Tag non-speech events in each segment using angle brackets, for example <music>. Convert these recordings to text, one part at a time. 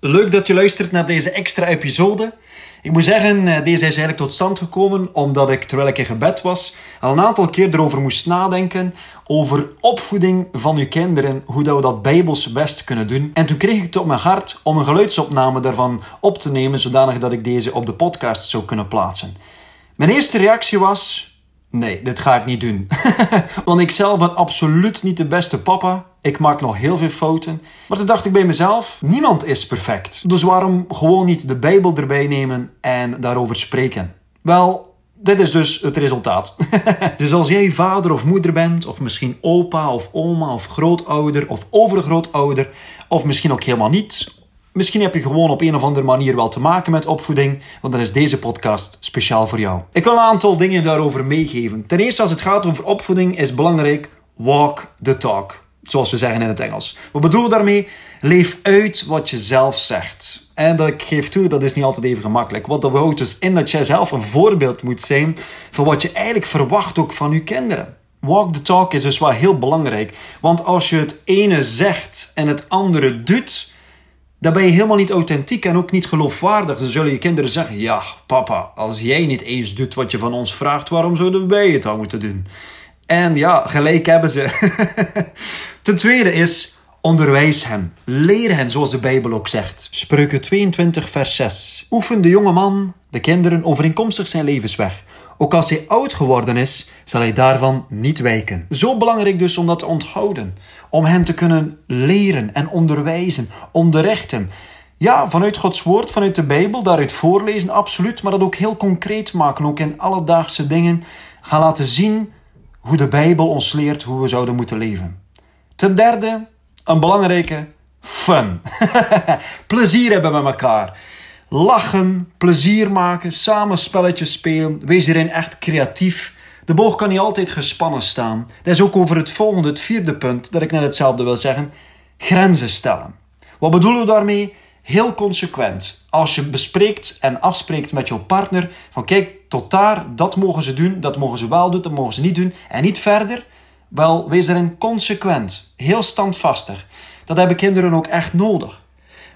Leuk dat je luistert naar deze extra episode. Ik moet zeggen, eh, deze is eigenlijk tot stand gekomen omdat ik, terwijl ik in gebed was, al een aantal keer erover moest nadenken over opvoeding van uw kinderen, hoe dat we dat bijbels best kunnen doen. En toen kreeg ik het op mijn hart om een geluidsopname daarvan op te nemen, zodanig dat ik deze op de podcast zou kunnen plaatsen. Mijn eerste reactie was, Nee, dit ga ik niet doen. <laughs> Want ik zelf ben absoluut niet de beste papa. Ik maak nog heel veel fouten. Maar toen dacht ik bij mezelf: niemand is perfect. Dus waarom gewoon niet de Bijbel erbij nemen en daarover spreken? Wel, dit is dus het resultaat. <laughs> dus als jij vader of moeder bent, of misschien opa of oma of grootouder of overgrootouder, of misschien ook helemaal niet, Misschien heb je gewoon op een of andere manier wel te maken met opvoeding, want dan is deze podcast speciaal voor jou. Ik wil een aantal dingen daarover meegeven. Ten eerste, als het gaat over opvoeding, is belangrijk walk the talk. Zoals we zeggen in het Engels. Wat bedoelen we daarmee? Leef uit wat je zelf zegt. En dat ik geef toe, dat is niet altijd even gemakkelijk. Wat dat houdt dus in dat jij zelf een voorbeeld moet zijn van wat je eigenlijk verwacht ook van je kinderen. Walk the talk is dus wel heel belangrijk. Want als je het ene zegt en het andere doet, dan ben je helemaal niet authentiek en ook niet geloofwaardig. Dan zullen je kinderen zeggen: Ja, papa, als jij niet eens doet wat je van ons vraagt, waarom zouden wij het dan moeten doen? En ja, gelijk hebben ze. <laughs> Ten tweede is. Onderwijs hen. Leer hen, zoals de Bijbel ook zegt. Spreuken 22, vers 6. Oefen de jonge man, de kinderen, overeenkomstig zijn levensweg. Ook als hij oud geworden is, zal hij daarvan niet wijken. Zo belangrijk dus om dat te onthouden. Om hem te kunnen leren en onderwijzen, onderrichten. Ja, vanuit Gods woord, vanuit de Bijbel, daaruit voorlezen, absoluut. Maar dat ook heel concreet maken, ook in alledaagse dingen. Gaan laten zien hoe de Bijbel ons leert hoe we zouden moeten leven. Ten derde, een belangrijke, fun. <laughs> Plezier hebben met elkaar. Lachen, plezier maken, samen spelletjes spelen. Wees hierin echt creatief. De boog kan niet altijd gespannen staan. Dat is ook over het volgende, het vierde punt, dat ik net hetzelfde wil zeggen. Grenzen stellen. Wat bedoelen we daarmee? Heel consequent. Als je bespreekt en afspreekt met jouw partner van kijk, tot daar, dat mogen ze doen, dat mogen ze wel doen, dat mogen ze niet doen en niet verder. Wel, wees erin consequent. Heel standvastig. Dat hebben kinderen ook echt nodig.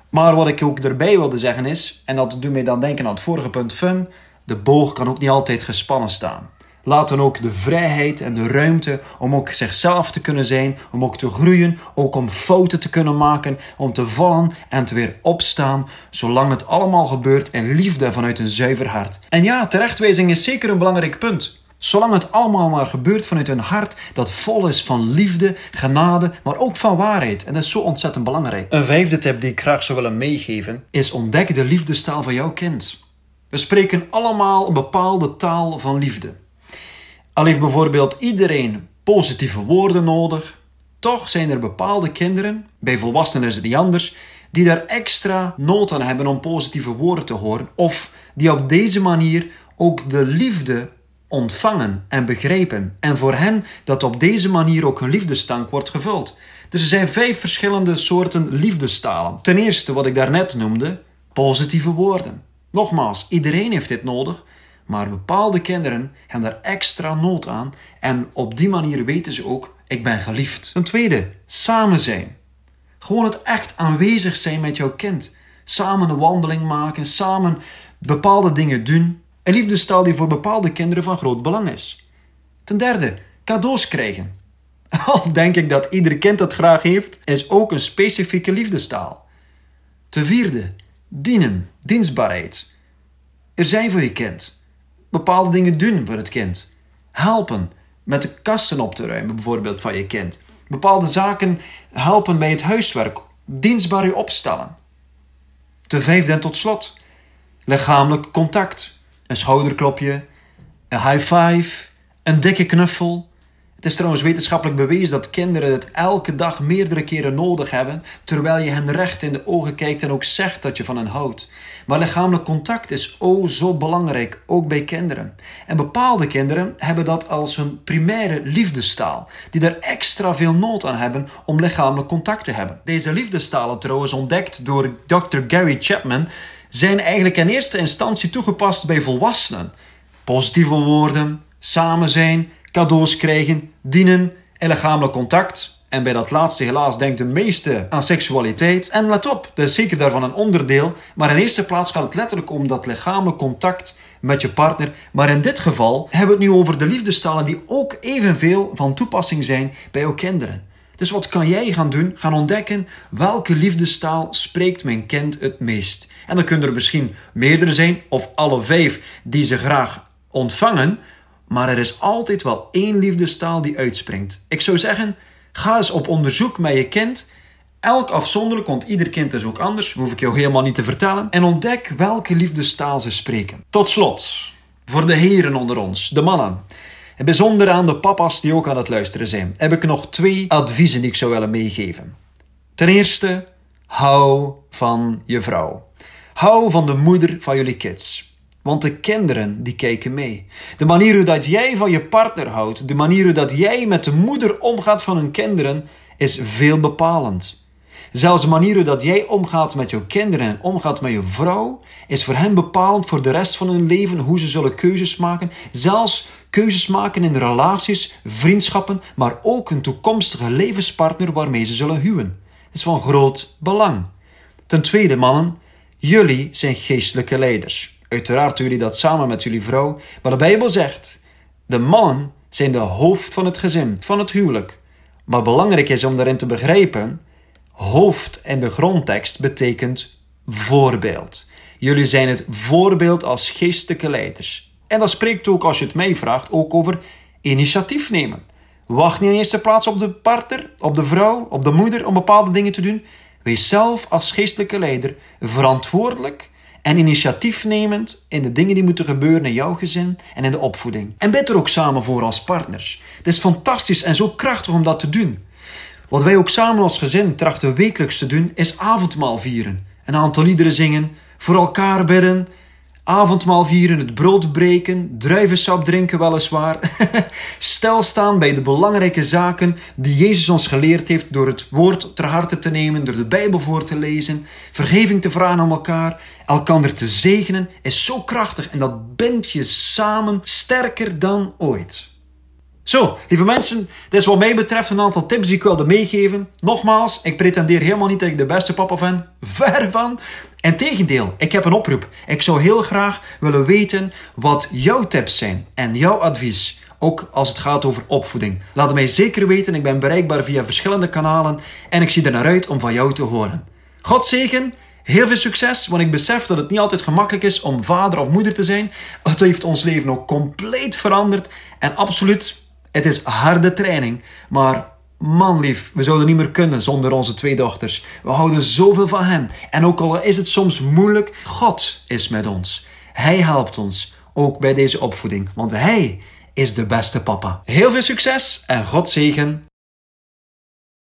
Maar wat ik ook erbij wilde zeggen is, en dat doet mij dan denken aan het vorige punt fun, de boog kan ook niet altijd gespannen staan. Laten ook de vrijheid en de ruimte om ook zichzelf te kunnen zijn, om ook te groeien, ook om fouten te kunnen maken, om te vallen en te weer opstaan, zolang het allemaal gebeurt in liefde vanuit een zuiver hart. En ja, terechtwijzing is zeker een belangrijk punt. Zolang het allemaal maar gebeurt vanuit een hart dat vol is van liefde, genade, maar ook van waarheid. En dat is zo ontzettend belangrijk. Een vijfde tip die ik graag zou willen meegeven is ontdek de liefdestaal van jouw kind. We spreken allemaal een bepaalde taal van liefde. Al heeft bijvoorbeeld iedereen positieve woorden nodig, toch zijn er bepaalde kinderen, bij volwassenen is het niet anders, die daar extra nood aan hebben om positieve woorden te horen, of die op deze manier ook de liefde ontvangen en begrijpen. En voor hen dat op deze manier ook hun liefdestank wordt gevuld. Dus er zijn vijf verschillende soorten liefdestalen. Ten eerste, wat ik daarnet noemde, positieve woorden. Nogmaals, iedereen heeft dit nodig, maar bepaalde kinderen hebben daar extra nood aan en op die manier weten ze ook, ik ben geliefd. Ten tweede, samen zijn. Gewoon het echt aanwezig zijn met jouw kind. Samen een wandeling maken, samen bepaalde dingen doen. Een liefdestaal die voor bepaalde kinderen van groot belang is. Ten derde, cadeaus krijgen. <laughs> Al denk ik dat ieder kind dat graag heeft, is ook een specifieke liefdestaal. Ten vierde, dienen, dienstbaarheid. Er zijn voor je kind. Bepaalde dingen doen voor het kind. Helpen met de kasten op te ruimen, bijvoorbeeld van je kind. Bepaalde zaken helpen bij het huiswerk. Dienstbaar je opstellen. Ten vijfde en tot slot, lichamelijk contact een schouderklopje, een high five, een dikke knuffel. Het is trouwens wetenschappelijk bewezen dat kinderen het elke dag meerdere keren nodig hebben, terwijl je hen recht in de ogen kijkt en ook zegt dat je van hen houdt. Maar lichamelijk contact is oh zo belangrijk, ook bij kinderen. En bepaalde kinderen hebben dat als hun primaire liefdestaal, die er extra veel nood aan hebben om lichamelijk contact te hebben. Deze liefdestalen trouwens ontdekt door Dr. Gary Chapman zijn eigenlijk in eerste instantie toegepast bij volwassenen. Positieve woorden, samen zijn, cadeaus krijgen, dienen en lichamelijk contact. En bij dat laatste helaas denkt de meeste aan seksualiteit. En let op, dat is zeker daarvan een onderdeel. Maar in eerste plaats gaat het letterlijk om dat lichamelijk contact met je partner. Maar in dit geval hebben we het nu over de liefdestalen die ook evenveel van toepassing zijn bij jouw kinderen. Dus wat kan jij gaan doen? Gaan ontdekken welke liefdestaal spreekt mijn kind het meest. En dan kunnen er misschien meerdere zijn, of alle vijf die ze graag ontvangen. Maar er is altijd wel één liefdestaal die uitspringt. Ik zou zeggen, ga eens op onderzoek met je kind. Elk afzonderlijk, want ieder kind is ook anders, hoef ik jou helemaal niet te vertellen. En ontdek welke liefdestaal ze spreken. Tot slot, voor de heren onder ons, de mannen. En bijzonder aan de papa's die ook aan het luisteren zijn, heb ik nog twee adviezen die ik zou willen meegeven. Ten eerste, hou van je vrouw. Hou van de moeder van jullie kids. Want de kinderen die kijken mee. De manier hoe dat jij van je partner houdt, de manier hoe dat jij met de moeder omgaat van hun kinderen, is veel bepalend. Zelfs de manier dat jij omgaat met jouw kinderen en omgaat met je vrouw, is voor hen bepalend voor de rest van hun leven, hoe ze zullen keuzes maken. Zelfs keuzes maken in relaties, vriendschappen, maar ook een toekomstige levenspartner waarmee ze zullen huwen. Dat is van groot belang. Ten tweede, mannen, jullie zijn geestelijke leiders. Uiteraard doen jullie dat samen met jullie vrouw, maar de Bijbel zegt: de mannen zijn de hoofd van het gezin, van het huwelijk. Maar belangrijk is om daarin te begrijpen: hoofd in de grondtekst betekent voorbeeld. Jullie zijn het voorbeeld als geestelijke leiders. En dat spreekt ook, als je het mij vraagt, ook over initiatief nemen. Wacht niet in eerste plaats op de partner, op de vrouw, op de moeder om bepaalde dingen te doen. Wees zelf als geestelijke leider verantwoordelijk en initiatiefnemend in de dingen die moeten gebeuren in jouw gezin en in de opvoeding. En bid er ook samen voor als partners. Het is fantastisch en zo krachtig om dat te doen. Wat wij ook samen als gezin trachten wekelijks te doen, is avondmaal vieren. Een aantal liederen zingen, voor elkaar bidden, avondmaal vieren, het brood breken, druivensap drinken weliswaar. <laughs> Stilstaan bij de belangrijke zaken die Jezus ons geleerd heeft door het woord ter harte te nemen, door de Bijbel voor te lezen, vergeving te vragen aan elkaar, elkander te zegenen, is zo krachtig en dat bindt je samen sterker dan ooit. Zo, lieve mensen, dit is wat mij betreft een aantal tips die ik wilde meegeven. Nogmaals, ik pretendeer helemaal niet dat ik de beste papa ben. <laughs> Ver van. Integendeel, ik heb een oproep. Ik zou heel graag willen weten wat jouw tips zijn en jouw advies. Ook als het gaat over opvoeding. Laat het mij zeker weten. Ik ben bereikbaar via verschillende kanalen. En ik zie er naar uit om van jou te horen. God zegen. Heel veel succes, want ik besef dat het niet altijd gemakkelijk is om vader of moeder te zijn. Het heeft ons leven ook compleet veranderd. En absoluut het is harde training, maar man lief, we zouden niet meer kunnen zonder onze twee dochters. We houden zoveel van hen. En ook al is het soms moeilijk, God is met ons. Hij helpt ons, ook bij deze opvoeding, want Hij is de beste papa. Heel veel succes en God zegen.